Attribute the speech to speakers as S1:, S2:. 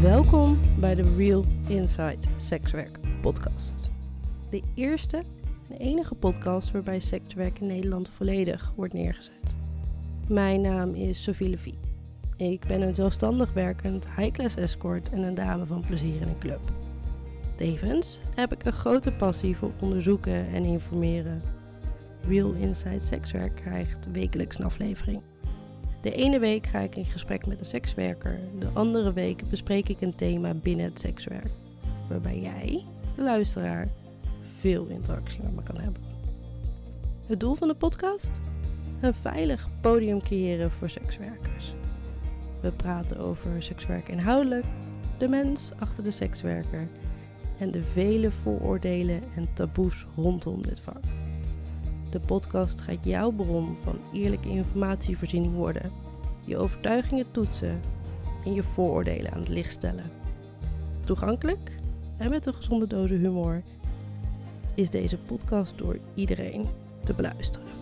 S1: Welkom bij de Real Inside Sekswerk podcast. De eerste en enige podcast waarbij sekswerk in Nederland volledig wordt neergezet. Mijn naam is Sophie Levie. Ik ben een zelfstandig werkend high-class escort en een dame van plezier in een club. Tevens heb ik een grote passie voor onderzoeken en informeren. Real Inside Sekswerk krijgt wekelijks een aflevering. De ene week ga ik in gesprek met een sekswerker, de andere week bespreek ik een thema binnen het sekswerk, waarbij jij, de luisteraar, veel interactie met me kan hebben. Het doel van de podcast? Een veilig podium creëren voor sekswerkers. We praten over sekswerk inhoudelijk, de mens achter de sekswerker en de vele vooroordelen en taboes rondom dit vak. De podcast gaat jouw bron van eerlijke informatievoorziening worden, je overtuigingen toetsen en je vooroordelen aan het licht stellen. Toegankelijk en met een gezonde dosis humor is deze podcast door iedereen te beluisteren.